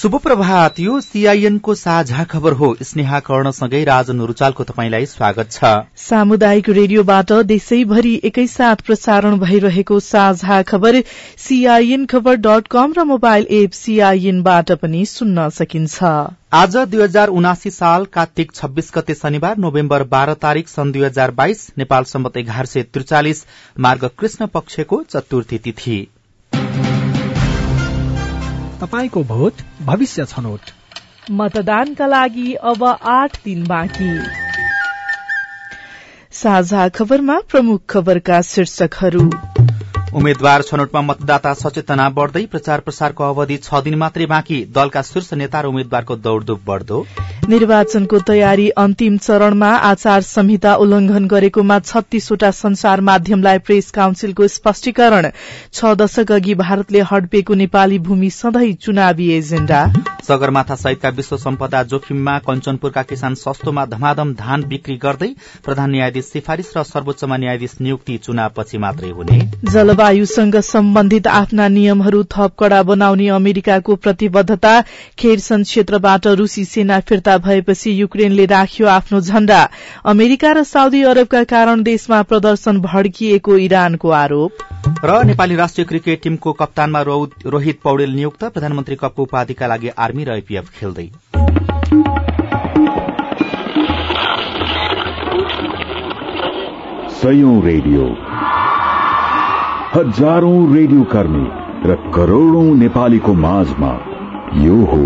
शुभ प्रभात यो सीआईएनको साझा खबर हो। स्नेहा कर्णसँगै राजन रुचालको तपाईँलाई स्वागत छ। सामुदायिक रेडियोबाट देशैभरि एकैसाथ प्रसारण भइरहेको साझा खबर सीआईएन खबर डट कम र मोबाइल एप सीआईएनबाट पनि सुन्न सकिन्छ। आज दुई हजार उनासी साल कार्तिक छब्बीस गते शनिबार नोभेम्बर बाह्र तारीक सन् दुई हजार बाइस नेपाल सम्मत एघार सय त्रिचालिस मार्ग कृष्ण पक्षको चतुर्थी तिथि। तपाईँको भोट भविष्य छनौट। मतदानका लागि अब आठ दिन बाँकी। साझा खबरमा प्रमुख खबरका शीर्षकहरू। उम्मेद्वार छनौटमा मतदाता सचेतना बढ़दै प्रचार प्रसारको अवधि छ दिन मात्रै बाँकी। दलका शीर्ष नेता र उम्मेद्वारको दौड़धुप बढ़दो। निर्वाचनको तयारी अन्तिम चरणमा आचार संहिता उल्लंघन गरेकोमा छत्तीसवटा संसार माध्यमलाई प्रेस काउन्सिलको स्पष्टीकरण। छ दशक अघि भारतले हडपेको नेपाली भूमि सधैँ चुनावी एजेण्डा सगरमाथा सहितका विश्व सम्पदा जोखिममा कञ्चनपुरका किसान सस्तोमा धमाधम धान बिक्री गर्दै प्रधान न्यायाधीश सिफारिश र सर्वोच्चमा न्यायाधीश नियुक्ति चुनावपछि मात्रै हुने। जलवायुसँग सम्बन्धित आफ्ना नियमहरू थप कड़ा बनाउने अमेरिकाको प्रतिबद्धता खेरसन क्षेत्रबाट रूसी सेना फिर्ता भएपछि युक्रेनले राख्यो आफ्नो झण्डा। अमेरिका र साउदी अरबका कारण देशमा प्रदर्शन भड्किएको इरानको आरोप। र नेपाली राष्ट्रिय क्रिकेट टीमको कप्तानमा रोहित पौडेल नियुक्त प्रधानमन्त्री कपको उपाधिका लागि आर्मी र आइपीएफ खेल्दै। रेडियो। हजारौं रेडियो कर्मी र करोड़ौं नेपालीको माझमा यो हो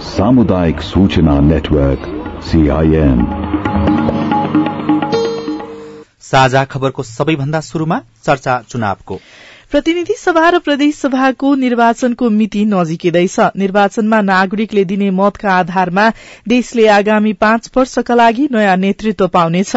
सामुदायिक सूचना नेटवर्क सीआईएन साझा खबरको सबैभन्दा शुरूमा चर्चा चुनावको। प्रतिनिधि सभा र प्रदेश सभाको निर्वाचनको मिति नजिकिँदैछ। निर्वाचनमा नागरिकले दिने मतका आधारमा देशले आगामी पाँच वर्षका लागि नयाँ नेतृत्व पाउनेछ।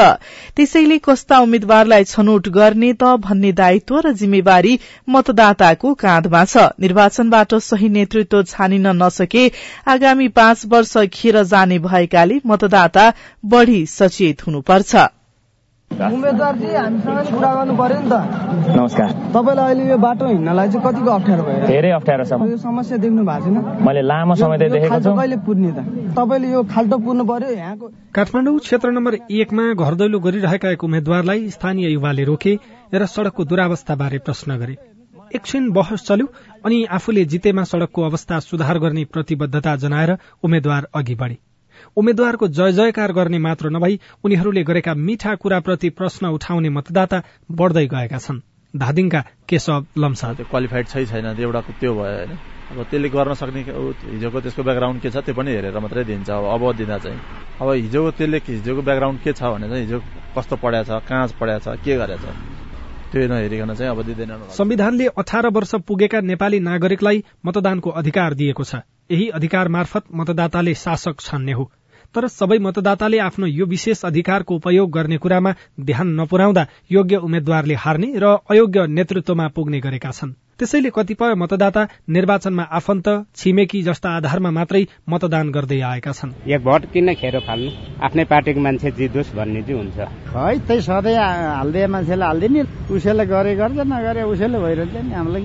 त्यसैले कस्ता उम्मेद्वारलाई छनौट गर्ने त भन्ने दायित्व र जिम्मेवारी मतदाताको काँधमा छ। निर्वाचनबाट सही नेतृत्व छानिन नसके आगामी पाँच वर्ष खेर जाने भएकाले मतदाता बढ़ी सचेत हुनुपर्छ। उम्मेद्वारजी हामीसँग कुरा गर्नु पर्यो नि त। नमस्कार। तपाईँलाई अहिले यो बाटो हिँड्नलाई चाहिँ कतिको अप्ठ्यारो भयो? धेरै अप्ठ्यारो छ। यो समस्या देख्नु भएको छैन। मैले लामो समय देखेको छु। कहिले पुर्ने त? तपाईँले यो खाल्टो पुर्नु पर्यो यहाँको काठमाडौँ क्षेत्र नम्बर एकमा घर दैलो गरिरहेका एक उम्मेद्वारलाई स्थानीय युवाले रोके र सड़कको दुरावस्था बारे प्रश्न गरे। एकछिन बहस चल्यो अनि आफूले जितेमा सड़कको अवस्था सुधार गर्ने प्रतिबद्धता जनाएर उम्मेद्वार अघि बढे। उम्मेद्वारको जय जयकार गर्ने मात्र नभई उनीहरूले गरेका मिठा कुराप्रति प्रश्न उठाउने मतदाता बढ़दै गएका छन्। धादिङका केशव लम्सा क्वालिफाइड छै छैन एउटा त्यो भयो होइन। अब त्यसले गर्न सक्ने हिजोको त्यसको ब्याकग्राउन्ड के छ त्यो पनि हेरेर मात्रै दिन्छ। अब अब दिँदा चाहिँ। अब हिजोको त्यसले हिजोको ब्याकग्राउन्ड के छ भने चाहिँ हिजो कस्तो पढाएको छ कहाँ पढाएको छ के गरेछ। त्यो नहेरिकन चाहिँ अब दिँदैन। संविधानले अठार वर्ष पुगेका नेपाली नागरिकलाई मतदानको अधिकार दिएको छ। यही अधिकार मार्फत मतदाताले शासक छान्ने हो। तर सबै मतदाताले आफ्नो यो विशेष अधिकारको उपयोग गर्ने कुरामा ध्यान नपुर्याउँदा योग्य उम्मेद्वारले हार्ने र अयोग्य नेतृत्वमा पुग्ने गरेका छन्। त्यसैले कतिपय मतदाता निर्वाचनमा आफन्त छिमेकी जस्ता आधारमा मात्रै मतदान गर्दै आएका छन्। एक भोट किन खेरो फाल्नु? आफ्नै पार्टीको मान्छे जितोस् भन्ने चाहिँ हुन्छ। है त्यही सधैँ हालिदिए मान्छेले हालिदिने उसैले गरे गर्छ नगरे उसैले भइरहन्छ नि हामीलाई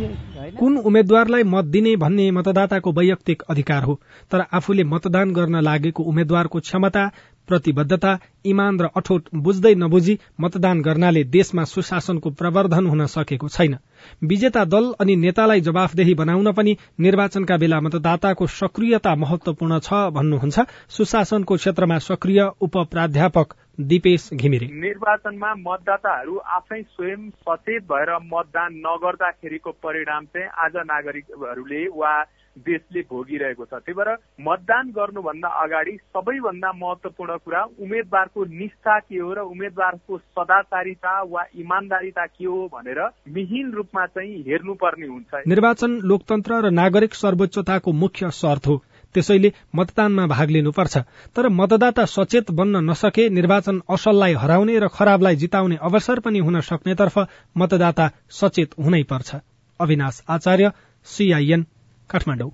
कुन उम्मेद्वारलाई मत दिने भन्ने मतदाताको वैयक्तिक अधिकार हो तर आफूले मतदान गर्न लागेको उम्मेद्वारको क्षमता प्रतिबद्धता इमान र अठोट बुझ्दै नबुझी मतदान गर्नाले देशमा सुशासनको प्रवर्धन हुन सकेको छैन। विजेता दल अनि नेतालाई जवाफदेही बनाउन पनि निर्वाचनका बेला मतदाताको सक्रियता महत्वपूर्ण छ भन्नुहुन्छ सुशासनको क्षेत्रमा सक्रिय उप प्राध्यापक दिपेश घिमिरे। निर्वाचनमा मतदाताहरू आफै स्वयं सचेत भएर मतदान नगर्दाखेरिको परिणाम चाहिँ आज नागरिकहरूले वा देशले भोगिरहेको छ। त्यही भएर मतदान गर्नुभन्दा अगाडि सबैभन्दा महत्वपूर्ण कुरा उम्मेद्वारको निष्ठा के हो र उम्मेद्वारको सदाचारिता वा इमान्दारिता के हो भनेर मिहिन रूपमा चाहिँ हेर्नुपर्ने हुन्छ। निर्वाचन लोकतन्त्र र नागरिक सर्वोच्चताको मुख्य शर्त हो। त्यसैले मतदानमा भाग लिनुपर्छ। तर मतदाता सचेत बन्न नसके निर्वाचन असललाई हराउने र खराबलाई जिताउने अवसर पनि हुन सक्नेतर्फ मतदाता सचेत हुनै पर्छ अविनाश आचार्य सीआईएन काठमाडौँ।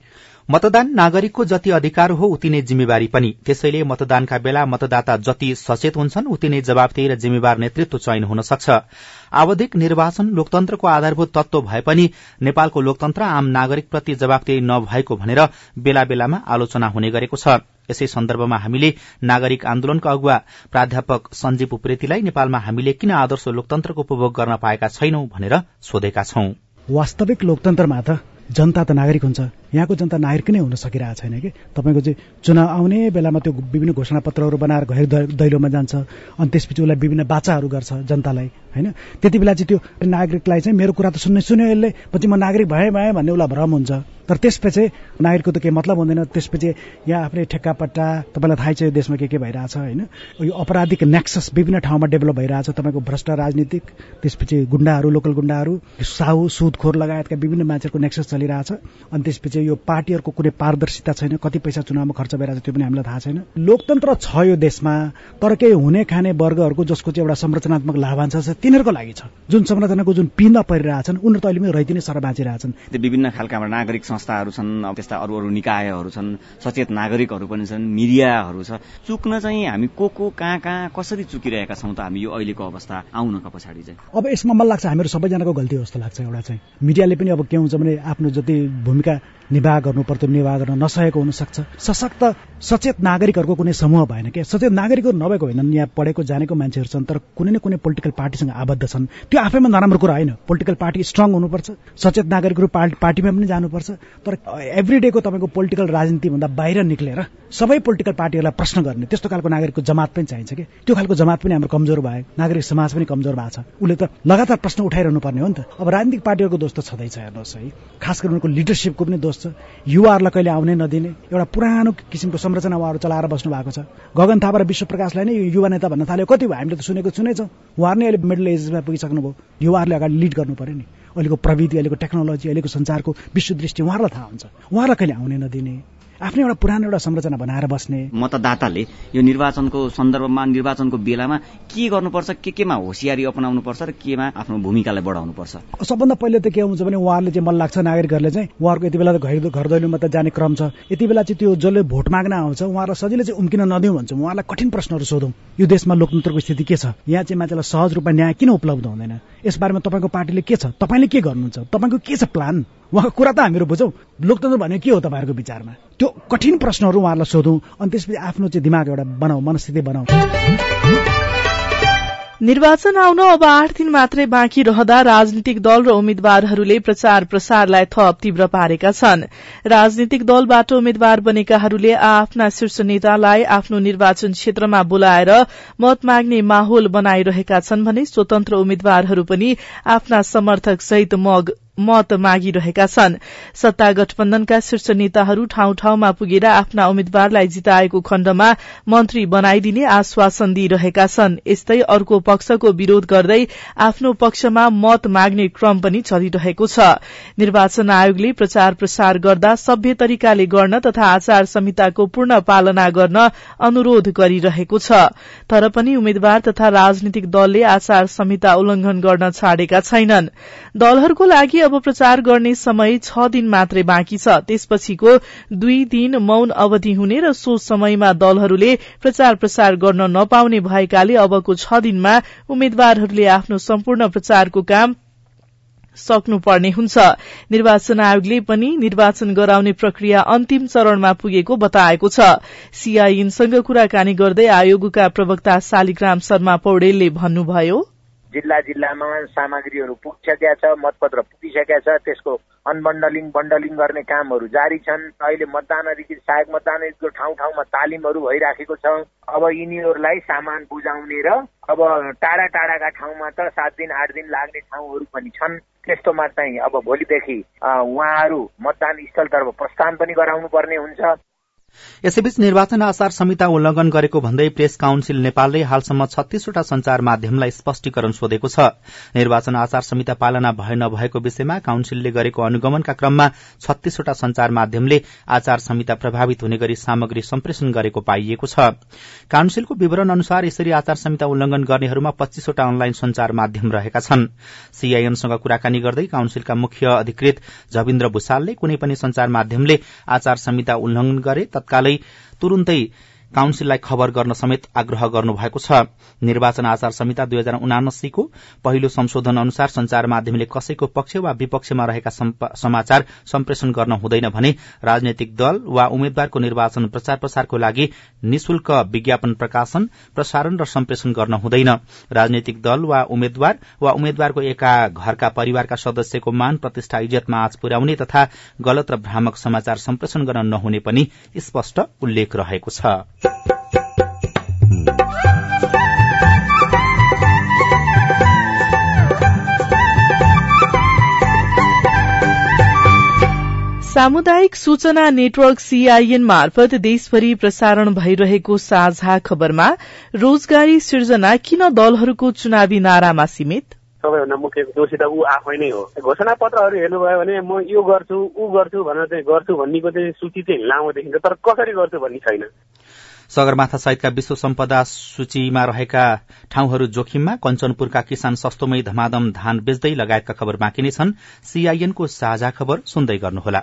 मतदान नागरिकको जति अधिकार हो उति नै जिम्मेवारी पनि। त्यसैले मतदानका बेला मतदाता जति सचेत हुन्छन् उति नै जवाबदेही र जिम्मेवार नेतृत्व चयन हुन सक्छ। आवधिक निर्वाचन लोकतन्त्रको आधारभूत तत्व भए पनि नेपालको लोकतन्त्र आम नागरिकप्रति जवाबदेही नभएको भनेर बेला बेलामा आलोचना हुने गरेको छ। यसै सन्दर्भमा हामीले नागरिक आन्दोलनका अगुवा प्राध्यापक सञ्जीव उप्रेतीलाई नेपालमा हामीले किन आदर्श लोकतन्त्रको उपभोग गर्न पाएका छैनौं भनेर सोधेका छौं। वास्तविक लोकतन्त्रमा त जनता त नागरिक हुन्छ। यहाँको जनता नागरिक नै हुन सकिरहेको छैन कि? तपाईँको चाहिँ चुनाव आउने बेलामा त्यो विभिन्न घोषणापत्रहरू बनाएर घर दैलोमा जान्छ अनि त्यसपछि उसलाई विभिन्न बाचाहरू गर्छ जनतालाई होइन? त्यति बेला चाहिँ त्यो नागरिकलाई चाहिँ मेरो कुरा त सुन्नै सुन्यो यसले पछि म नागरिक भएँ भएँ भन्ने उसलाई भ्रम हुन्छ। तर त्यसपछि नागरिकको त केही मतलब हुँदैन। त्यसपछि यहाँ आफ्नै ठेक्कापट्टा तपाईँलाई थाहै छ यो देशमा के के भइरहेछ होइन? यो अपराधिक नेक्सस विभिन्न ठाउँमा डेभलप भइरहेछ। तपाईँको भ्रष्ट राजनीतिक त्यसपछि गुण्डाहरू लोकल गुण्डाहरू साहु सुदखोर लगायतका विभिन्न मान्छेहरूको नेक्सस चलिरहेछ। अनि त्यसपछि यो पार्टीहरूको कुनै पारदर्शिता छैन कति पैसा चुनावमा खर्च भइरहेछ त्यो पनि हामीलाई थाहा छैन। लोकतन्त्र छ यो देशमा तर केही हुने खाने वर्गहरूको जसको चाहिँ एउटा संरचनात्मक लाभांश छ तिनीहरूको लागि छ। जुन संरचनाको जुन पिन्द परिरहेछन् उनीहरू त अहिले पनि रहिदिने सर बाँचिरहेछन्। विभिन्न खालका नागरिक संस्थाहरू छन् त्यस्ता अरू अरू निकायहरू छन् सचेत नागरिकहरू पनि छन् मिडियाहरू छ। चुक्न चाहिँ हामी को को कहाँ कहाँ कसरी चुकिरहेका छौँ त हामी यो अहिलेको अवस्था आउनका पछाडि चाहिँ? अब यसमा मलाई लाग्छ हामीहरू सबैजनाको गल्ती जस्तो लाग्छ एउटा चाहिँ। मिडियाले पनि अब के हुन्छ भने आफ्नो जति भूमिका निर्वाह गर्नु पर्थ्यो निर्वाह गर्न नसकेको हुनसक्छ। सशक्त सचेत नागरिकहरूको कुनै समूह भएन क्या सचेत नागरिकहरू नभएको होइनन् यहाँ पढेको जानेको मान्छेहरू छन् तर कुनै न कुनै पोलिटिकल पार्टीसँग आबद्ध छन्। त्यो आफैमा नराम्रो कुरा होइन। पोलिटिकल पार्टी स्ट्रङ हुनुपर्छ सचेत नागरिकहरू पार्टीमा पनि जानुपर्छ तर एभ्री डेको तपाईँको पोलिटिकल राजनीतिभन्दा बाहिर निक्लेर सबै पोलिटिकल पार्टीहरूलाई प्रश्न गर्ने त्यस्तो खालको नागरिकको जमात पनि चाहिन्छ कि? त्यो खालको जमात पनि हाम्रो कमजोर भयो नागरिक समाज पनि कमजोर भएको छ। उसले त लगातार प्रश्न उठाइरहनु पर्ने हो नि त। अब राजनीतिक पार्टीहरूको दोष त छँदैछ हेर्नुहोस् है। खास गरी उनको लिडरसिपको पनि दोष छ। युवाहरूलाई कहिले आउनै नदिने। एउटा पुरानो किसिमको संरचना उहाँहरू चलाएर बस्नु भएको छ। गगन थापा र विश्व प्रकाशलाई नै युवा नेता भन्न थाल्यो। कति भयो? हामीले त सुनेको सुनेछौँ। उहाँहरू नै अहिले मिडल एजमा पुगिसक्नुभयो। युवाहरूले अगाडि लिड गर्नु पर्यो नि। अहिलेको प्रविधि अहिलेको टेक्नोलोजी अहिलेको संसारको विश्व दृष्टि उहाँहरूलाई थाहा हुन्छ। उहाँलाई कहिले आउनै नदिने। आफ्नै एउटा पुरानो एउटा संरचना बनाएर बस्ने। मतदाताले यो निर्वाचनको सन्दर्भमा निर्वाचनको बेलामा के गर्नुपर्छ के केमा होसियारी अपनाउनु पर्छ र केमा आफ्नो भूमिकालाई बढाउनु पर्छ सबभन्दा पहिले त के हुन्छ भने उहाँहरूले चाहिँ मन लाग्छ नागरिकहरूले चाहिँ उहाँहरूको यति बेला त घर दैलोमा त जाने क्रम छ। यति बेला चाहिँ त्यो जसले भोट माग्न आउँछ उहाँहरूलाई सजिलै चाहिँ उम्किन नदिउँ भन्छौँ। उहाँलाई कठिन प्रश्नहरू सोधौँ। यो देशमा लोकतन्त्रको स्थिति के छ? यहाँ चाहिँ मान्छेलाई सहज रूपमा न्याय किन उपलब्ध हुँदैन? यसबारेमा तपाईँको पार्टीले के छ? तपाईँले के गर्नुहुन्छ? तपाईँको के छ प्लान? उहाँको कुरा त हामीहरू बुझौँ। लोकतन्त्र भनेको के हो तपाईँहरूको विचारमा? त्यो कठिन प्रश्नहरू उहाँहरूलाई सोधौँ अनि त्यसपछि आफ्नो चाहिँ दिमाग एउटा बनाऊ मनस्थिति बनाऊ। निर्वाचन आउन अब आठ दिन मात्रै बाँकी रहँदा राजनीतिक दल र उम्मेद्वारहरूले प्रचार प्रसारलाई थप तीव्र पारेका छन्। राजनीतिक दलबाट उम्मेद्वार बनेकाहरूले आफ्ना शीर्ष नेतालाई आफ्नो निर्वाचन क्षेत्रमा बोलाएर मत माग्ने माहौल बनाइरहेका छन् भने स्वतन्त्र उम्मेद्वारहरू पनि आफ्ना समर्थक सहित मत मागिरहेका छन्। सत्ता गठबन्धनका शीर्ष नेताहरू ठाउँ ठाउँमा पुगेर आफ्ना उम्मेद्वारलाई जिताएको खण्डमा मन्त्री बनाइदिने आश्वासन दिइरहेका छन्। यस्तै अर्को पक्षको विरोध गर्दै आफ्नो पक्षमा मत माग्ने क्रम पनि चलिरहेको छ। निर्वाचन आयोगले प्रचार प्रसार गर्दा सभ्य तरिकाले गर्न तथा आचार संहिताको पूर्ण पालना गर्न अनुरोध गरिरहेको छ। तर पनि उम्मेद्वार तथा राजनीतिक दलले आचार संहिता उल्लंघन गर्न छाडेका छैनन्। दलहरूको लागि अब प्रचार गर्ने समय छ दिन मात्रै बाँकी छ। त्यसपछिको दुई दिन मौन अवधि हुने र सो समयमा दलहरूले प्रचार प्रसार गर्न नपाउने भएकाले अबको छ दिनमा उम्मेद्वारहरूले आफ्नो सम्पूर्ण प्रचारको काम सक्नुपर्ने हुन्छ। निर्वाचन आयोगले पनि निर्वाचन गराउने प्रक्रिया अन्तिम चरणमा पुगेको बताएको छ। सीआईएनसँग कुराकानी गर्दै आयोगका प्रवक्ता शालिग्राम शर्मा पौडेलले भन्नुभयो जिल्ला जिल्लामा सामग्रीहरू पुगिसकेका छ मतपत्र पुगिसकेका छ त्यसको अनबन्डलिङ बन्डलिङ गर्ने कामहरू जारी छन्। अहिले मतदान अधिकृत सहायक मतदान अधिकृतको ठाउँ ठाउँमा तालिमहरू भइराखेको छ। अब यिनीहरूलाई सामान बुझाउने र अब टाढा टाढाका ठाउँमा त सात दिन आठ दिन लाग्ने ठाउँहरू पनि छन्। त्यस्तोमा चाहिँ अब भोलिदेखि उहाँहरू मतदान स्थलतर्फ प्रस्थान पनि गराउनु पर्ने हुन्छ। यसैबीच निर्वाचन आचार संहिता उल्लंघन गरेको भन्दै प्रेस काउन्सिल नेपालले हालसम्म छत्तीसवटा संचार माध्यमलाई स्पष्टीकरण सोधेको छ। निर्वाचन आचार संहिता पालना भए नभएको विषयमा काउन्सिलले गरेको अनुगमनका क्रममा छत्तीसवटा संचार माध्यमले आचार संहिता प्रभावित हुने गरी सामग्री सम्प्रेषण गरेको पाइएको छ। काउन्सिलको विवरण अनुसार यसरी आचार संहिता उल्लंघन गर्नेहरूमा पच्चीसवटा अनलाइन संचार माध्यम रहेका छन्। सीआईएमसँग कुराकानी गर्दै काउन्सिलका मुख्य अधिकृत जविन्द्र भूषालले कुनै पनि संचार माध्यमले आचार संहिता उल्लंघन गरे तत्कालै तुरून्तै काउन्सिललाई खबर गर्न समेत आग्रह गर्नुभएको छ। निर्वाचन आचार संहिता दुई हजार उनासीको पहिलो संशोधन अनुसार संचार माध्यमले कसैको पक्ष वा विपक्षमा रहेका समाचार सम्प्रेषण गर्न हुँदैन भने राजनैतिक दल वा उम्मेद्वारको निर्वाचन प्रचार प्रसारको लागि निशुल्क विज्ञापन प्रकाशन प्रसारण र सम्प्रेषण गर्न हुँदैन। राजनैतिक दल वा उम्मेद्वार वा उम्मेद्वारको एका घरका परिवारका सदस्यको मान प्रतिष्ठा इज्जतमा आँच पुर्याउने तथा गलत र भ्रामक समाचार सम्प्रेषण गर्न नहुने पनि स्पष्ट उल्लेख रहेको छ। सामुदायिक सूचना नेटवर्क सीआईएन मार्फत देशभरि प्रसारण भइरहेको साझा खबरमा रोजगारी सिर्जना किन दलहरूको चुनावी नारामा सीमित? सबैभन्दा मुख्य दोषी त ऊ आफै नै हो। घोषणा पत्रहरू हेर्नुभयो भने म यो गर्छु ऊ गर्छु भनेर चाहिँ गर्छु भन्नेको चाहिँ सूची चाहिँ लामो देखिन्छ तर कसरी गर्छु भन्ने छैन। सगरमाथा सहितका विश्व सम्पदा सूचीमा रहेका ठाउँहरू जोखिममा कञ्चनपुरका किसान सस्तोमै धमाधम धान बेच्दै लगायतका खबर बाँकी नै छन्। सीआईएनको साझा खबर सुन्दै गर्नुहोला।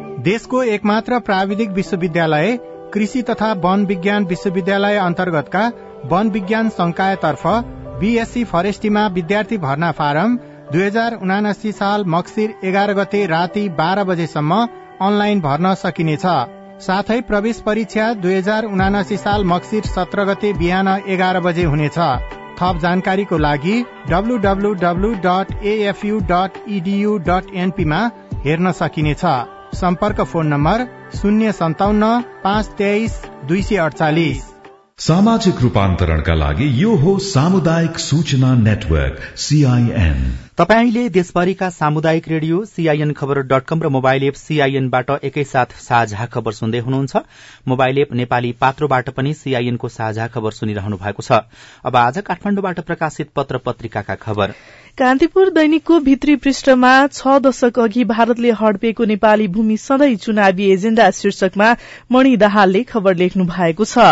देशको एकमात्र प्राविधिक विश्वविद्यालय कृषि तथा वन विज्ञान विश्वविद्यालय अन्तर्गतका वन विज्ञान संकायतर्फ बीएससी फरेस्टीमा विद्यार्थी भर्ना फारम दुई हजार उनासी साल मक्सिर एघार गते राति बाह्र बजेसम्म अनलाइन भर्न सकिनेछ। साथै प्रवेश परीक्षा दुई हजार उनासी साल मक्सिर सत्र गते बिहान एघार बजे हुनेछ। थप जानकारीको लागि WWW dot AFU dot EDU dot एनपीमा हेर्न सकिनेछ। सम्पर्क फोन नम्बर शून्य सन्ताउन्न पाँच तेइस दुई सय अडचालिस सामाजिक रूपान्तरणका लागि यो हो सामुदायिक सूचना नेटवर्क सीआईएन तपाईँले देशभरिका सामुदायिक रेडियो सीआईएन खबर डट कम र मोबाइल एप सीआईएनबाट एकैसाथ साझा खबर सुन्दै हुनुहुन्छ। मोबाइल एप नेपाली पात्रोबाट पनि सीआईएनको साझा खबर सुनिरहनु भएको छ। अब आज काठमाडौँबाट प्रकाशित पत्र पत्रिकाका खबर। कान्तिपुर दैनिकको भित्री पृष्ठमा छ दशक अघि भारतले हडपेको नेपाली भूमि सधैँ चुनावी एजेण्डा शीर्षकमा मणि दाहालले खबर लेख्नु भएको छ।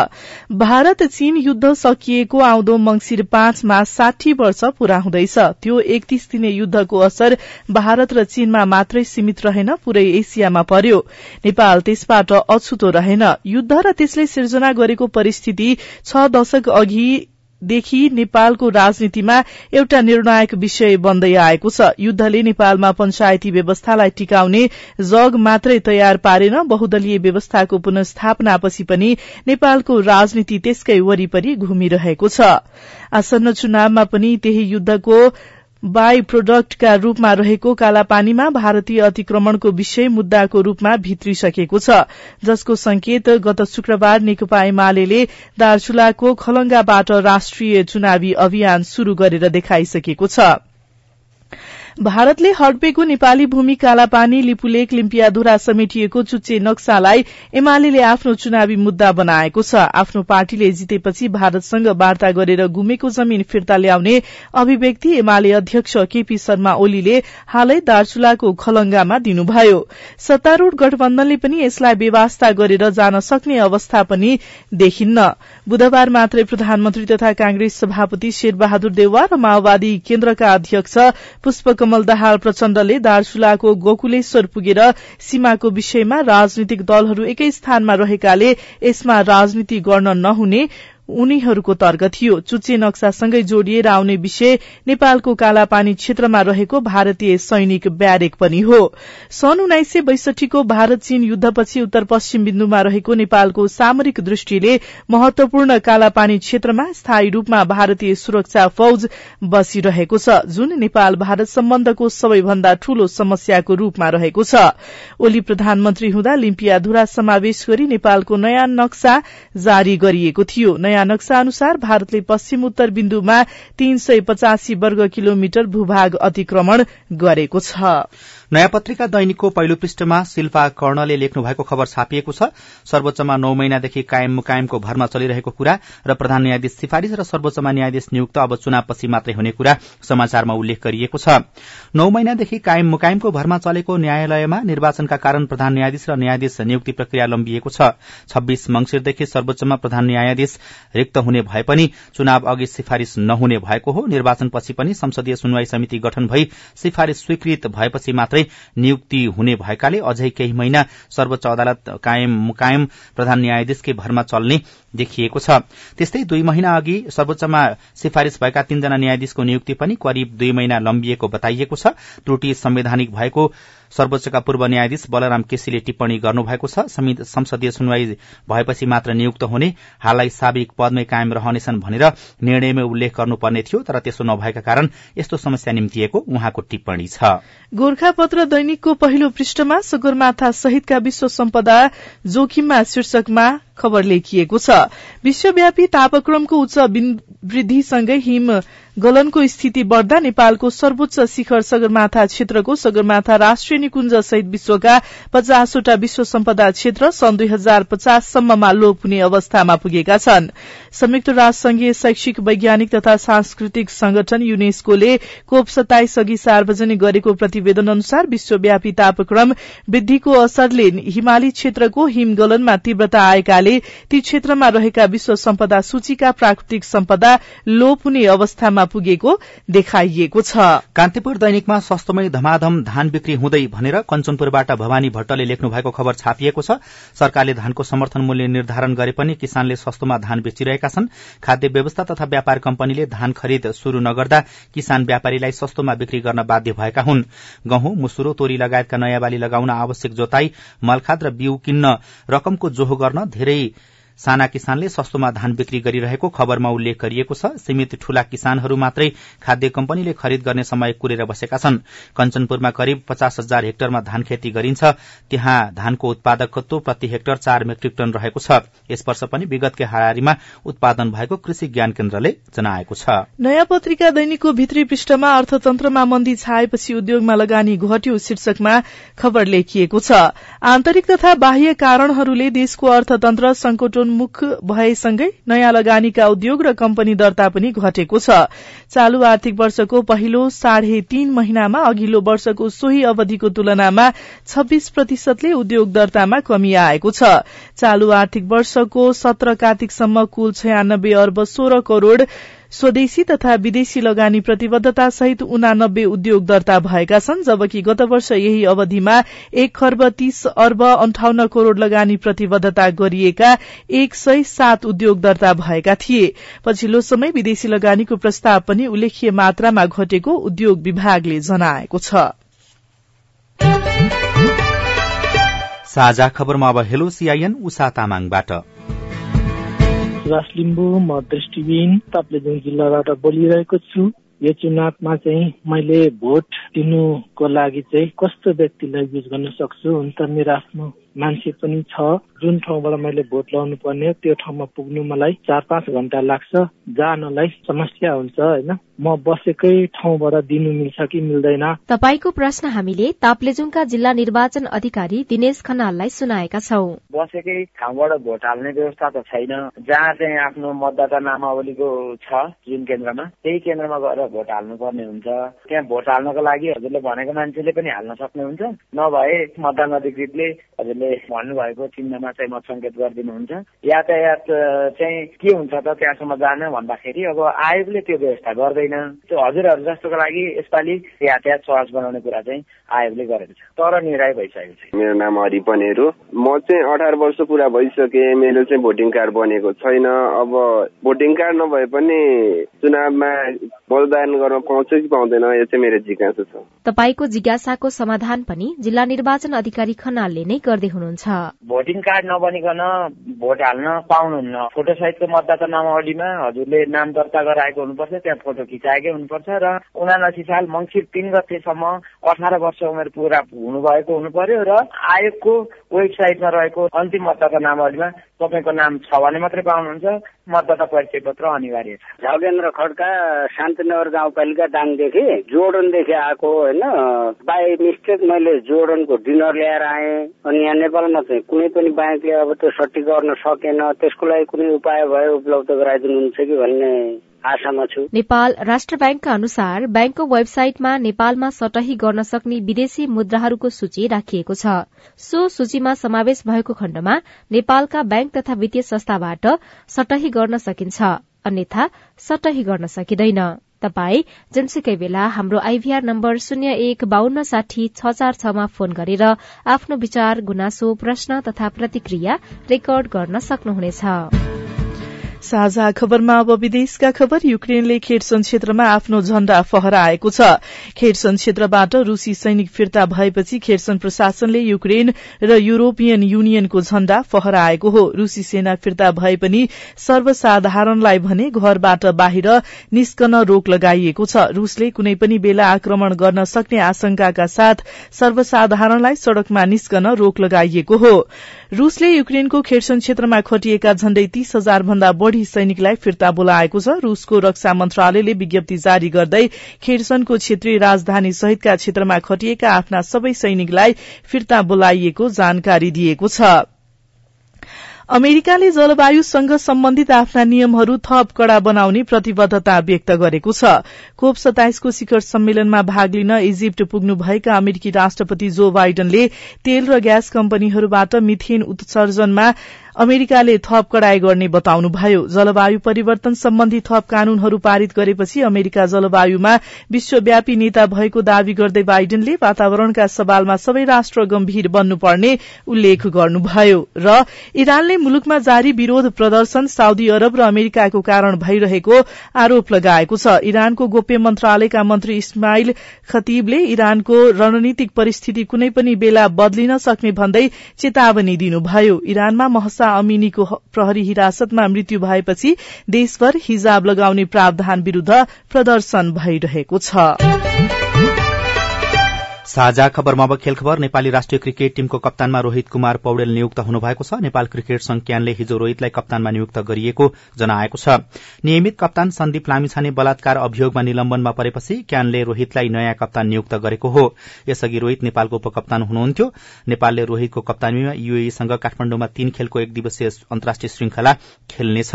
भारत चीन युद्ध सकिएको आउँदो मंगिर पाँचमा साठी वर्ष पूरा हुँदैछ। त्यो एकतीस दिने युद्धको असर भारत र चीनमा मात्रै सीमित रहेन पूरै एसियामा पर्यो। नेपाल त्यसबाट अछुतो रहेन। युद्ध र त्यसले सिर्जना गरेको परिस्थिति छ दशक अघि देखि नेपालको राजनीतिमा एउटा निर्णायक विषय बन्दै आएको छ। युद्धले नेपालमा पञ्चायती व्यवस्थालाई टिकाउने जग मात्रै तयार पारेन। बहुदलीय व्यवस्थाको पुनस्थापनापछि पनि नेपालको राजनीति त्यसकै वरिपरि घुमिरहेको छ। आसन्न चुनावमा पनि त्यही युद्धको बाई प्रोडक्टका रूपमा रहेको कालापानीमा भारतीय अतिक्रमणको विषय मुद्दाको रूपमा भित्रिसकेको छ जसको संकेत गत शुक्रबार नेकपा एमाले दार्चुलाको खलंगाबाट राष्ट्रिय चुनावी अभियान शुरू गरेर देखाइसकेको छ। भारतले हडपेको नेपाली भूमि कालापानी लिपुलेक लिम्पियाधुरा समेटिएको चुच्चे नक्सालाई एमाले आफ्नो चुनावी मुद्दा बनाएको छ। आफ्नो पार्टीले जितेपछि भारतसँग वार्ता गरेर गुमेको जमीन फिर्ता ल्याउने अभिव्यक्ति एमाले अध्यक्ष केपी शर्मा ओलीले हालै दार्चुलाको खलंगामा दिनुभयो। सत्तारूढ़ गठबन्धनले पनि यसलाई व्यवस्था गरेर जान सक्ने अवस्था पनि देखिन्न। बुधबार मात्रै प्रधानमन्त्री तथा कांग्रेस सभापति शेरबहादुर देउवा र माओवादी केन्द्रका अध्यक्ष पुष्पकमल दाहाल प्रचण्डले दार्चुलाको गोकुलेश्वर पुगेर सीमाको विषयमा राजनीतिक दलहरू एकै स्थानमा रहेकाले यसमा राजनीति गर्न नहुने उनीहरूको तर्क थियो। चुच्चे नक्सासँगै जोडिएर आउने विषय नेपालको कालापानी क्षेत्रमा रहेको भारतीय सैनिक ब्यारेक पनि हो। सन् उन्नाइस सय बैसठीको भारत चीन युद्धपछि उत्तर पश्चिम बिन्दुमा रहेको नेपालको सामरिक दृष्टिले महत्वपूर्ण कालापानी क्षेत्रमा स्थायी रूपमा भारतीय सुरक्षा फौज बसिरहेको छ जुन नेपाल भारत सम्बन्धको सबैभन्दा ठूलो समस्याको रूपमा रहेको छ। ओली प्रधानमन्त्री हुँदा लिम्पियाधुरा समावेश गरी नेपालको नयाँ नक्सा जारी गरिएको थियो। नयाँ नक्सा अनुसार भारतले पश्चिम उत्तर बिन्दुमा तीन सय पचासी वर्ग किलोमिटर भूभाग अतिक्रमण गरेको छ। नयाँ पत्रिका दैनिकको पहिलो पृष्ठमा शिल्पा कर्णले लेख्नु भएको खबर छापिएको छ। सर्वोच्चमा नौ महिनादेखि कायम मुकायमको भरमा चलिरहेको कुरा र प्रधान न्यायाधीश सिफारिश र सर्वोच्चमा न्यायाधीश नियुक्त अब चुनावपछि मात्रै हुने कुरा समाचारमा उल्लेख गरिएको छ। नौ महिनादेखि कायम मुकायमको भरमा चलेको न्यायालयमा निर्वाचनका कारण प्रधान न्यायाधीश र न्यायाधीश नियुक्ति प्रक्रिया लम्बिएको छ। छब्बीस मंगिरदेखि सर्वोच्चमा प्रधान न्यायाधीश रिक्त हुने भए पनि चुनाव अघि सिफारिश नहुने भएको हो। निर्वाचनपछि पनि संसदीय सुनवाई समिति गठन भई सिफारिश स्वीकृत भएपछि मात्रै मात्रै नियुक्ति हुने भएकाले अझै केही महिना सर्वोच्च अदालत कायम मुकायम प्रधान न्यायाधीशकै भरमा चल्ने देखिएको छ। त्यस्तै दुई महिना अघि सर्वोच्चमा सिफारिश भएका तीनजना न्यायाधीशको नियुक्ति पनि करिब दुई महिना लम्बिएको बताइएको छ। त्रुटि संवैधानिक भएको सर्वोच्चका पूर्व न्यायाधीश बलराम केसीले टिप्पणी गर्नुभएको छ। संसदीय सुनवाई भएपछि मात्र नियुक्त हुने हाललाई साविक पदमै कायम रहनेछन् भनेर निर्णयमै उल्लेख गर्नुपर्ने थियो तर त्यसो नभएका कारण यस्तो समस्या निम्तिएको उहाँको टिप्पणी छ। गोर्खापत्र दैनिकको पहिलो पृष्ठमा सगरमाथा सहितका विश्व सम्पदा जोखिममा शीर्षकमा खबर लेखिएको छ। विश्वव्यापी तापक्रमको उच्च वृद्धिसँगै हिम गलनको स्थिति बढ़दा नेपालको सर्वोच्च शिखर सगरमाथा क्षेत्रको सगरमाथा राष्ट्रिय निकुञ्ज सहित विश्वका पचासवटा विश्व सम्पदा क्षेत्र सन् दुई हजार पचाससम्ममा लोप हुने अवस्थामा पुगेका छन्। संयुक्त राष्ट्र संघीय शैक्षिक वैज्ञानिक तथा सांस्कृतिक संगठन युनेस्कोले कोप सत्ताइस अघि सार्वजनिक गरेको प्रतिवेदन अनुसार विश्वव्यापी तापक्रम वृद्धिको असरले हिमाली क्षेत्रको हिमगलनमा तीव्रता आएकाले ती क्षेत्रमा रहेका विश्व सम्पदा सूचीका प्राकृतिक सम्पदा लोप हुने अवस्थामा पुगेको देखाइएको छ। कान्तिपुर दैनिकमा सस्तोमै धमाधम धान बिक्री हुँदै भनेर कञ्चनपुरबाट भवानी भट्टले लेख्नु भएको खबर छापिएको छ। सरकारले धानको समर्थन मूल्य निर्धारण गरे पनि किसानले सस्तोमा धान बेचिरहेका छन्। खाद्य व्यवस्था तथा व्यापार कम्पनीले धान खरिद शुरू नगर्दा किसान व्यापारीलाई सस्तोमा बिक्री गर्न बाध्य भएका हुन्। गहुँ मुसुरो तोरी लगायतका नयाँ बाली लगाउन आवश्यक जोताई मलखाद र बिउ किन्न रकमको जोहो गर्न धेरै see साना किसानले सस्तोमा धान बिक्री गरिरहेको खबरमा उल्लेख गरिएको छ सीमित ठूला किसानहरू मात्रै खाद्य कम्पनीले खरिद गर्ने समय कुरेर बसेका छन्। कञ्चनपुरमा करिब पचास हजार हेक्टरमा धान खेती गरिन्छ। त्यहाँ धानको उत्पादकत्व प्रति हेक्टर चार मेट्रिक टन रहेको छ। यस वर्ष पनि विगतकै हारारीमा उत्पादन भएको कृषि ज्ञान केन्द्रले जनाएको छ। नयाँ पत्रिका दैनिकको भित्री पृष्ठमा अर्थतन्त्रमा मन्दी छाएपछि उद्योगमा लगानी घट्यो शीर्षकमा खबर लेखिएको छ। आन्तरिक तथा बाह्य कारणहरूले देशको अर्थतन्त्र संकटोन उन्मुख भएसँगै नयाँ लगानीका उद्योग र कम्पनी दर्ता पनि घटेको छ। चालू आर्थिक वर्षको पहिलो साढे तीन महिनामा अघिल्लो वर्षको सोही अवधिको तुलनामा छब्बीस प्रतिशतले उद्योग दर्तामा कमी आएको छ। चालू आर्थिक वर्षको सत्र कार्तिकसम्म कुल छयानब्बे अर्ब सोह्र करोड़ स्वदेशी तथा विदेशी लगानी प्रतिबद्धता सहित उनानब्बे उद्योग दर्ता भएका छन् जबकि गत वर्ष यही अवधिमा एक खर्ब तीस अर्ब अन्ठाउन्न करोड़ लगानी प्रतिबद्धता गरिएका एक सय सात उद्योग दर्ता भएका थिए। पछिल्लो समय विदेशी लगानीको प्रस्ताव पनि उल्लेखीय मात्रामा घटेको उद्योग विभागले जनाएको छ। साझा खबरमा अब हेलो सीआईएन उषा तामाङबाट। सुभाष लिम्बू म दृष्टिबिन ताप्लेजुङ जिल्लाबाट बोलिरहेको छु। यो चुनावमा चाहिँ मैले भोट दिनुको लागि चाहिँ कस्तो व्यक्तिलाई युज गर्न सक्छु? हुन त मेरो आफ्नो मान्छे पनि छ। जुन ठाउँबाट मैले भोट लगाउनु पर्ने त्यो ठाउँमा पुग्नु मलाई चार पाँच घन्टा लाग्छ। जानलाई समस्या हुन्छ होइन? म बसेकै ठाउँबाट दिनु मिल्छ कि मिल्दैन? तपाईँको प्रश्न हामीले ताप्लेजुङका जिल्ला निर्वाचन अधिकारी दिनेश खनाललाई सुनाएका छौं। बसेकै ठाउँबाट भोट हाल्ने व्यवस्था त छैन। जहाँ चाहिँ आफ्नो मतदाता नामावलीको छ जुन केन्द्रमा त्यही केन्द्रमा गएर भोट हाल्नुपर्ने हुन्छ। त्यहाँ भोट हाल्नको लागि हजुरले भनेको मान्छेले पनि हाल्न सक्नुहुन्छ। नभए मतदान अधिकृतले हजुरले भन्नुभएको चिन्हमा चाहिँ मत सङ्केत गरिदिनुहुन्छ। यातायात चाहिँ के हुन्छ त त्यहाँसम्म जान भन्दाखेरि अब आयोगले त्यो व्यवस्था गर्दैन। त्यो हजुरहरू जस्तोको लागि यसपालि यातायात सहज बनाउने कुरा चाहिँ आयोगले गरेको छ। तर निर्णय भइसकेको छ मेरो नाम हरिपनेर हो म चाहिँ अठार वर्ष पुरा भइसके मेरो चाहिँ भोटिङ कार्ड बनेको छैन। अब भोटिङ कार्ड नभए पनि चुनावमा मतदान गर्न पाउँछ कि पाउँदैन यो चाहिँ मेरो जिज्ञासा छ। तपाईँको जिज्ञासाको समाधान पनि जिल्ला निर्वाचन अधिकारी खनालले नै हुनुहुन्छ। भोटिङ कार्ड नबनिकन भोट हाल्न पाउनुहुन्न। फोटो सहितको मतदाता नामावलीमा हजुरले नाम दर्ता गराएको हुनुपर्छ त्यहाँ फोटो खिचाएकै हुनुपर्छ र उनासी साल मङ्सिर तिन गतेसम्म अठार वर्ष उमेर पुरा हुनुभएको हुनु पर्यो र आयोगको वेबसाइटमा रहेको अन्तिम मतदाता नामावलीमा तपाईँको नाम छ भने मात्रै पाउनुहुन्छ। मतदाता परिचय पत्र अनिवार्य छ। झगेन्द्र खड्का शान्तिनगर गाउँपालिका दाङदेखि जोर्डनदेखि आएको होइन? बाई मिस्टेक मैले जोर्डनको डिनर ल्याएर आएँ। अनि यहाँ नेपालमा चाहिँ कुनै पनि ब्याङ्कले अब त्यो सट्टी गर्न सकेन। त्यसको लागि कुनै उपाय भए उपलब्ध गराइदिनुहुन्छ कि भन्ने नेपाल राष्ट्र ब्याङ्कका अनुसार ब्याङ्कको वेबसाइटमा नेपालमा सटही गर्न सक्ने विदेशी मुद्राहरूको सूची राखिएको छ। सो सूचीमा समावेश भएको खण्डमा नेपालका ब्याङ्क तथा वित्तीय संस्थाबाट सटही गर्न सकिन्छ अन्यथा सटही गर्न सकिँदैन। तपाई जुनसुकै बेला हाम्रो आइभीआर नम्बर शून्य एक बान्न साठी छ चार छमा फोन गरेर आफ्नो विचार गुनासो प्रश्न तथा प्रतिक्रिया रेकर्ड गर्न सक्नुहुनेछ। साझा खबरमा अब विदेशका खबर। युक्रेनले खेडसन क्षेत्रमा आफ्नो झण्डा फहराएको छ। खेडसन क्षेत्रबाट रूसी सैनिक फिर्ता भएपछि खेडसन प्रशासनले युक्रेन र युरोपियन युनियनको झण्डा फहराएको हो। रूसी सेना फिर्ता भए पनि सर्वसाधारणलाई भने घरबाट बाहिर निस्कन रोक लगाइएको छ। रूसले कुनै पनि बेला आक्रमण गर्न सक्ने आशंकाका साथ सर्वसाधारणलाई सड़कमा निस्कन रोक लगाइएको हो। रूसले युक्रेनको खेडसन क्षेत्रमा खटिएका झण्डै तीस हजार भन्दा बढ़ी सैनिकलाई फिर्ता बोलाएको छ। रूसको रक्षा मन्त्रालयले विज्ञप्ति जारी गर्दै खेडसनको क्षेत्रीय राजधानी सहितका क्षेत्रमा खटिएका आफ्ना सबै सैनिकलाई फिर्ता बोलाइएको जानकारी दिएको छ। अमेरिकाले जलवायुसँग सम्बन्धित आफ्ना नियमहरू थप कड़ा बनाउने प्रतिबद्धता व्यक्त गरेको छ। कोप सताइसको शिखर सम्मेलनमा भाग लिन इजिप्ट पुग्नुभएका अमेरिकी राष्ट्रपति जो बाइडनले तेल र ग्यास कम्पनीहरूबाट मिथेन उत्सर्जनमा अमेरिकाले थप कड़ाई गर्ने बताउनुभयो। जलवायु परिवर्तन सम्बन्धी थप कानूनहरू पारित गरेपछि अमेरिका जलवायुमा विश्वव्यापी नेता भएको दावी गर्दै बाइडेनले वातावरणका सवालमा सबै राष्ट्र गम्भीर बन्नुपर्ने उल्लेख गर्नुभयो र इरानले मुलुकमा जारी विरोध प्रदर्शन साउदी अरब र अमेरिकाको कारण भइरहेको आरोप लगाएको छ। इरानको गोप्य मन्त्रालयका मन्त्री इस्माइल खतीबले इरानको रणनीतिक परिस्थिति कुनै पनि बेला बदलिन सक्ने भन्दै चेतावनी दिनुभयो। इरानमा महसा अमिनीको प्रहरी हिरासतमा मृत्यु भएपछि देशभर हिजाब लगाउने प्रावधान विरूद्ध प्रदर्शन भइरहेको छ। साझा खबरमा अब खेल खबर नेपाली राष्ट्रिय क्रिकेट टीमको कप्तानमा रोहित कुमार पौडेल नियुक्त हुनुभएको छ। नेपाल क्रिकेट संघ क्यानले हिजो रोहितलाई कप्तानमा नियुक्त गरिएको जनाएको छ। नियमित कप्तान सन्दीप लामिछाने बलात्कार अभियोगमा निलम्बनमा परेपछि क्यानले रोहितलाई नयाँ कप्तान नियुक्त गरेको हो। यसअघि रोहित नेपालको उपकप्तान हुनुहुन्थ्यो। नेपालले रोहितको कप्तानीमा यूएईसँग काठमाण्डुमा तीन खेलको एक दिवसीय अन्तर्राष्ट्रिय श्रृंखला खेल्नेछ।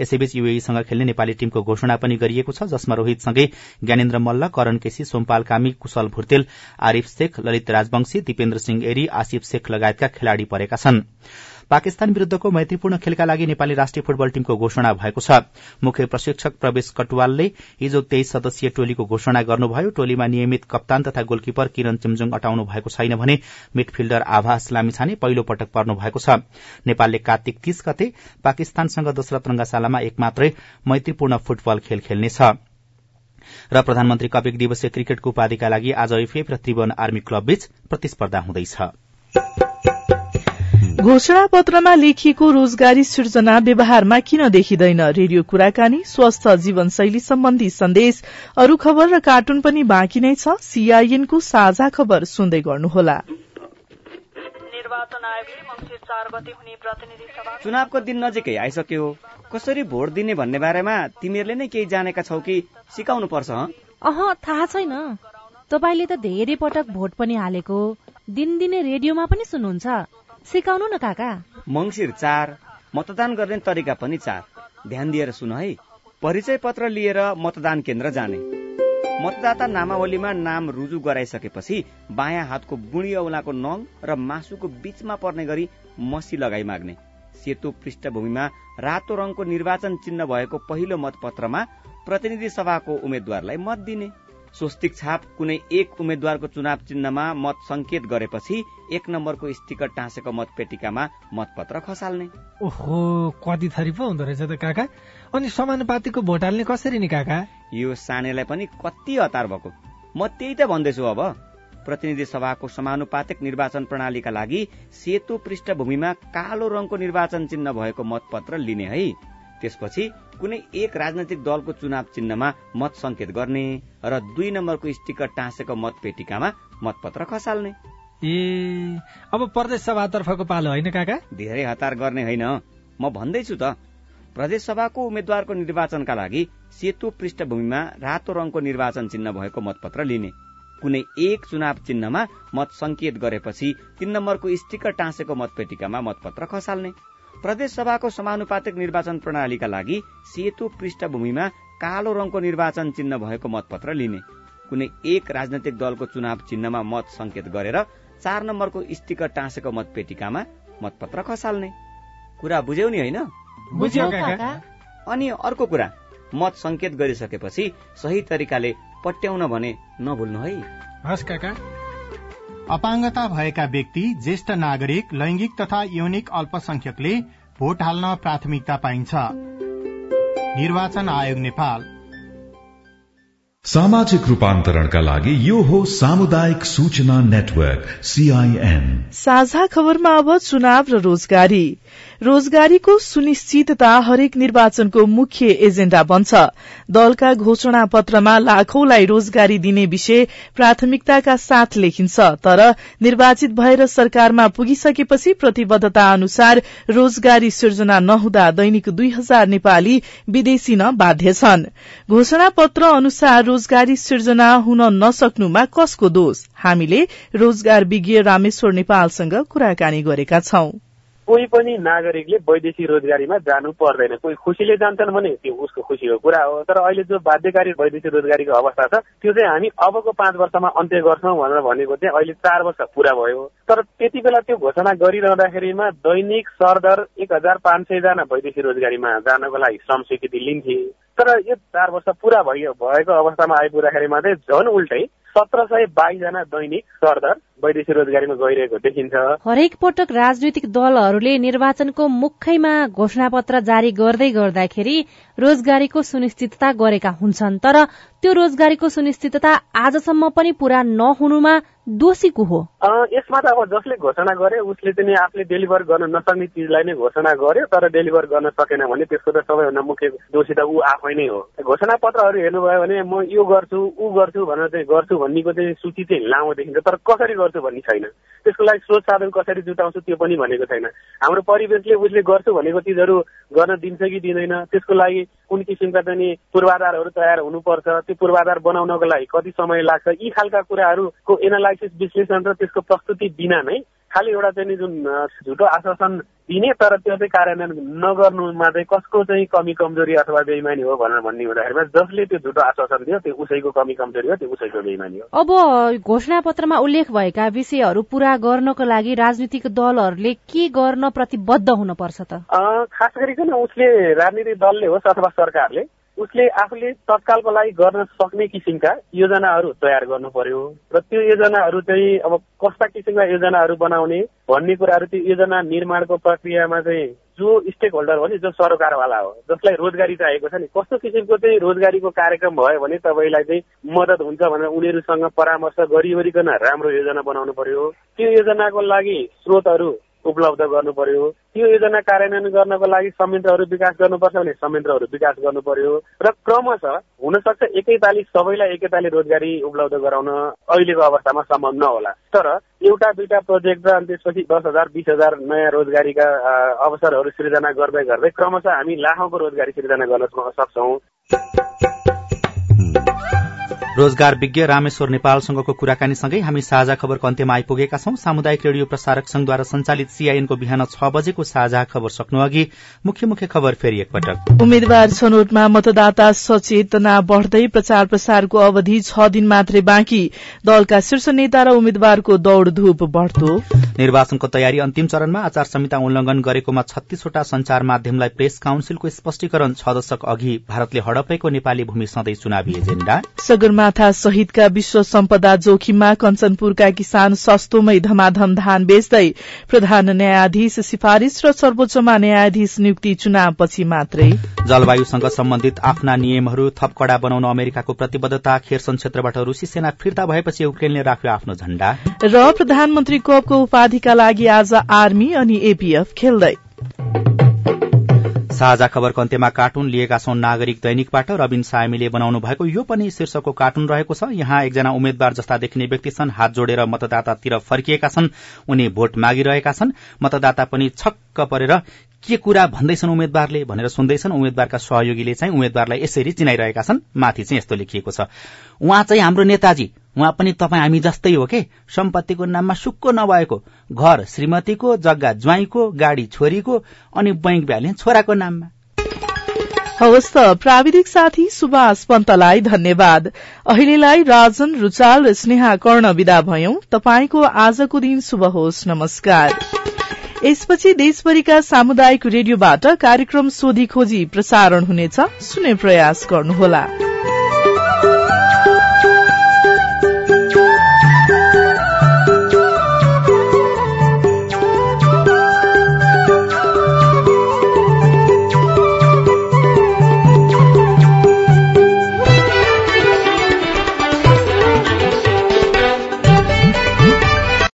यसैबीच यूएईसँग खेल्ने नेपाली टीमको घोषणा पनि गरिएको छ जसमा रोहितसँगै ज्ञानेन्द्र मल्ल करण केसी सोमपाल कामी कुशल भुर्तेल आरिफ शेख ललित राजवंशी दिपेन्द्र सिंह एरी आसिफ शेख लगायतका खेलाड़ी परेका छन्। पाकिस्तान विरूद्धको मैत्रीपूर्ण खेलका लागि नेपाली राष्ट्रिय फुटबल टीमको घोषणा भएको छ। मुख्य प्रशिक्षक प्रवेश कटुवालले हिजो तेइस सदस्यीय टोलीको घोषणा गर्नुभयो। टोलीमा नियमित कप्तान तथा गोलकिपर किरण चिम्जुङ अटाउनु भएको छैन भने मिडफिल्डर आभास लामिछाने पहिलो पटक पर्नु भएको छ। नेपालले कार्तिक तीस गते पाकिस्तानसँग दशरथ रंगाशालामा एक मात्रै मैत्रीपूर्ण फुटबल खेल खेल्नेछ। र प्रधानमन्त्री कप एक दिवसीय क्रिकेटको उपाधिका लागि आज इफेफ र त्रिभुवन आर्मी क्लब बीच प्रतिस्पर्धा हुँदैछ। घोषणा पत्रमा लेखिएको रोजगारी सृजना व्यवहारमा किन देखिँदैन? रेडियो कुराकानी स्वस्थ जीवनशैली सम्बन्धी सन्देश अरू खबर र कार्टुन पनि बाँकी नै छ। सीआईएनको साझा खबर सुन्दै गर्नुहोला। निर्वाचन आयोगले मङ्सिर चार गते हुने प्रतिनिधि सभा चुनावको दिन नजिकै आइसक्यो कसरी भोट दिने भन्ने बारेमा तिमीहरूले नै केही जानेका छौ कि सिकाउनु पर्छ अह थाहा छैन। तपाईँले त धेरै पटक भोट पनि हालेको। दिनदिनै रेडियोमा पनि सुन्नुहुन्छ। सिकाउनु न काका। मङ्सिर चार मतदान गर्ने तरिका पनि चार। ध्यान दिएर सुन है। परिचय पत्र लिएर मतदान केन्द्र जाने। मतदाता नामावलीमा नाम रुजु गराइसकेपछि बायाँ हातको बुढी औलाको नङ र मासुको बीचमा पर्ने गरी मसी लगाई माग्ने। सेतो पृष्ठभूमिमा रातो रङको निर्वाचन चिन्ह भएको पहिलो मतपत्रमा प्रतिनिधि सभाको उम्मेद्वारलाई मत दिने। स्वस्तिक छाप कुनै एक उम्मेद्वारको चुनाव चिन्हमा मत संकेत गरेपछि एक नम्बरको स्टिकर टाँसेको मतपेटिकामा मतपत्र खसाल्ने। ओहो कति थरी पो हुँदो रहेछ त काका। अनि समानुपातिको भोट हाल्ने कसरी नि काका? यो सानेलाई पनि कति हतार भएको? म त्यही त भन्दैछु अब। प्रतिनिधि सभाको समानुपातिक निर्वाचन प्रणालीका लागि सेतो पृष्ठभूमिमा कालो रङको निर्वाचन चिन्ह भएको मतपत्र लिने है। त्यसपछि कुनै एक राजनैतिक दलको चुनाव चिन्हमा मत संकेत गर्ने र दुई नम्बरको स्टिकर टाँसेको मतपेटिकामा मतपत्र खसाल्ने। ए अब प्रदेश सभातर्फको पालो होइन काका? धेरै हतार गर्ने होइन। म भन्दैछु त प्रदेश सभाको उम्मेद्वारको निर्वाचनका लागि सेतो पृष्ठभूमिमा रातो रङको निर्वाचन चिन्ह भएको मतपत्र लिने। कुनै एक चुनाव चिन्हमा मत संकेत गरेपछि तीन नम्बरको स्टिकर टाँसेको मतपेटिकामा मतपत्र खसाल्ने। प्रदेश सभाको समानुपातिक निर्वाचन प्रणालीका लागि सेतो पृष्ठभूमिमा कालो रङको निर्वाचन चिन्ह भएको मतपत्र लिने। कुनै एक राजनैतिक दलको चुनाव चिन्हमा मत संकेत गरेर चार नम्बरको स्टिकर टाँसेको मतपेटिकामा मतपत्र खसाल्ने। कुरा बुझ्यौ नि होइन? अनि अर्को कुरा मत संकेत गरिसकेपछि सही तरिकाले पट्याउन भने नभुल्नु है। हस् काका। अपाङ्गता भएका व्यक्ति ज्येष्ठ नागरिक लैंगिक तथा यौनिक अल्पसंख्यकले भोट हाल्न प्राथमिकता पाइन्छ। निर्वाचन आयोग नेपाल। सामाजिक रूपान्तरणका लागि यो हो सामुदायिक सूचना नेटवर्क सीआईएन साझा खबरमा अब चुनाव र रोजगारी। रोजगारीको सुनिश्चितता हरेक निर्वाचनको मुख्य एजेण्डा बन्छ। दलका घोषणा पत्रमा लाखौंलाई रोजगारी दिने विषय प्राथमिकताका साथ लेखिन्छ तर निर्वाचित भएर सरकारमा पुगिसकेपछि प्रतिबद्धता अनुसार रोजगारी सिर्जना नहुँदा दैनिक दुई हजार नेपाली विदेशी न बाध्य छन्। घोषणा अनुसार रोजगारी सिर्जना हुन नसक्नुमा कसको दोष? हामीले रोजगार विज्ञ रामेश्वर नेपालसँग कुराकानी गरेका छौं। कोही पनि नागरिकले वैदेशिक रोजगारीमा जानु पर्दैन। कोही खुसीले जान्छन् भने त्यो उसको खुसीको कुरा हो। तर अहिले जो बाध्यकारी वैदेशिक रोजगारीको अवस्था छ त्यो चाहिँ हामी अबको पाँच वर्षमा अन्त्य गर्छौँ भनेर भनेको चाहिँ अहिले चार वर्ष पुरा भयो। तर त्यति बेला त्यो घोषणा गरिरहँदाखेरिमा दैनिक सरदर एक हजार पाँच सयजना वैदेशिक रोजगारीमा जानको लागि श्रम स्वीकृति लिन्थे। तर यो चार वर्ष पुरा भयो भएको अवस्थामा आइपुग्दाखेरिमा चाहिँ झन् उल्टै सत्र सय बाइसजना दैनिक सरदर वैदेशिक रोजगारीमा गइरहेको देखिन्छ। हरेक पटक राजनैतिक दलहरूले निर्वाचनको मुखैमा घोषणा पत्र जारी गर्दै गर्दाखेरि रोजगारीको सुनिश्चितता गरेका हुन्छन्। तर त्यो रोजगारीको सुनिश्चितता आजसम्म पनि पूरा नहुनुमा दोषी को हो? यसमा त अब जसले घोषणा गरे उसले चाहिँ आफूले डेलिभर गर्न नसक्ने चिजलाई नै घोषणा गर्यो तर डेलिभर गर्न सकेन भने त्यसको त सबैभन्दा मुख्य दोषी त ऊ आफै नै हो। घोषणा पत्रहरू हेर्नुभयो भने म यो गर्छु ऊ गर्छु भनेर चाहिँ गर्छु भन्नेको चाहिँ सूची चाहिँ लामो देखिन्छ तर कसरी गर्छु भन्ने छैन। त्यसको लागि स्रोत साधन कसरी जुटाउँछु त्यो पनि भनेको छैन। हाम्रो परिवेशले उसले गर्छु भनेको चिजहरू गर्न दिन्छ कि दिँदैन त्यसको लागि कुन किसिमका चाहिँ पूर्वाधारहरू तयार हुनुपर्छ त्यो पूर्वाधार बनाउनको लागि कति समय लाग्छ यी खालका कुराहरूको एनालाइसिस विश्लेषण र त्यसको प्रस्तुति बिना नै खालि एउटा चाहिँ जुन झुटो आश्वासन दिने तर त्यो चाहिँ कार्यान्वयन नगर्नुमा चाहिँ कसको चाहिँ कमी कमजोरी अथवा बेइमानी हो भनेर भन्ने हुँदाखेरिमा जसले त्यो झुटो आश्वासन दियो त्यो उसैको कमी कमजोरी हो त्यो उसैको बेइमानी हो। अब घोषणा पत्रमा उल्लेख भएका विषयहरू पूरा गर्नको लागि राजनीतिक दलहरूले के गर्न प्रतिबद्ध हुनुपर्छ त? खास गरिकन उसले राजनीतिक दलले होस् अथवा सरकारले उसले आफूले तत्कालको लागि गर्न सक्ने किसिमका योजनाहरू तयार गर्नु पर्यो। र त्यो योजनाहरू चाहिँ अब कस्ता किसिमका योजनाहरू बनाउने भन्ने कुराहरू त्यो योजना निर्माणको प्रक्रियामा चाहिँ जो स्टेक होल्डर हो नि जो सरकारवाला हो जसलाई रोजगारी चाहिएको छ नि कस्तो किसिमको चाहिँ रोजगारीको कार्यक्रम भयो भने तपाईँलाई चाहिँ मद्दत हुन्छ भनेर उनीहरूसँग परामर्श गरिवरिकन राम्रो योजना बनाउनु पर्यो। त्यो योजनाको लागि स्रोतहरू उपलब्ध गर्नु पर्यो। त्यो योजना कार्यान्वयन गर्नको लागि संयन्त्रहरू विकास गर्नुपर्छ भने संयन्त्रहरू विकास गर्नु पर्यो र क्रमशः हुनसक्छ एकैताली सबैलाई एकैताली रोजगारी उपलब्ध गराउन अहिलेको अवस्थामा सम्भव नहोला। तर एउटा दुईटा प्रोजेक्ट र अनि त्यसपछि दस हजार बिस हजार नयाँ रोजगारीका अवसरहरू सृजना गर्दै गर्दै क्रमशः हामी लाखौँको रोजगारी सृजना गर्न सक्छौँ। रोजगार विज्ञ रामेश्वर नेपालसँगको कुराकानीसँगै हामी साझा खबरको अन्त्यमा आइपुगेका छौं। सामुदायिक रेडियो प्रसारक संघद्वारा संचालित सीआईएनको बिहान छ बजेको साझा खबर सक्नु अघि मुख्य मुख्य खबर फेरि एकपटक। उम्मेद्वार छनौटमा मतदाता सचेतना बढ़दै प्रचार प्रसारको अवधि छ दिन मात्रै बाँकी। दलका शीर्ष नेता र उम्मेद्वारको दौड़धूप बढ़दो। निर्वाचनको तयारी अन्तिम चरणमा आचार संहिता उल्लंघन गरेकोमा छत्तीसवटा संचार माध्यमलाई प्रेस काउन्सिलको स्पष्टीकरण छ दशक अघि भारतले हडपेको नेपाली भूमि सधैँ चुनावी एजेण्डा सगरमाथा सहितका विश्व सम्पदा जोखिममा कञ्चनपुरका किसान सस्तोमै धमाधम धान बेच्दै प्रधान न्यायाधीश सिफारिश र सर्वोच्चमा न्यायाधीश नियुक्ति चुनावपछि मात्रै। जलवायुसँग सम्बन्धित आफ्ना नियमहरू थप कड़ा बनाउन अमेरिकाको प्रतिबद्धता खेर्सन क्षेत्रबाट रूसी सेना फिर्ता भएपछि युक्रेनले राख्यो आफ्नो झण्डा। र प्रधानमन्त्री कपको उपाधिका लागि आज आर्मी अनि एपीएफ खेल्दै। साझा खबरको अन्त्यमा कार्टुन लिएका छौं नागरिक दैनिकबाट। रविन सायमीले बनाउनु भएको यो पनि शीर्षकको कार्टुन रहेको छ। यहाँ एकजना उम्मेद्वार जस्ता देखिने व्यक्ति छन्। हात जोडेर मतदातातिर फर्किएका छन्। उनी भोट मागिरहेका छन्। मतदाता पनि छक्क परेर के कुरा भन्दैछन् उम्मेद्वारले भनेर सुन्दैछन्। उम्मेद्वारका सहयोगीले चाहिँ उम्मेद्वारलाई यसरी चिनाइरहेका छन्। माथि चाहिँ यस्तो लेखिएको छ। उहाँ चाहिँ हाम्रो नेताजी। उहाँ पनि तपाईँ हामी जस्तै हो के? सम्पत्तिको नाममा सुक्को नभएको घर श्रीमतीको जग्गा ज्वाइँको गाडी छोरीको अनि बैंक ब्यालेन्स छोराको नाममा। हवस् त प्राविधिक साथी सुभाष पन्तलाई धन्यवाद। अहिलेलाई राजन रुचाल र स्नेहा कर्ण विदा भयौं। तपाईँको आजको दिन शुभ होस् नमस्कार। यसपछि देशभरिका सामुदायिक रेडियोबाट कार्यक्रम सोधी खोजी प्रसारण हुनेछ। सुने प्रयास गर्नुहोला।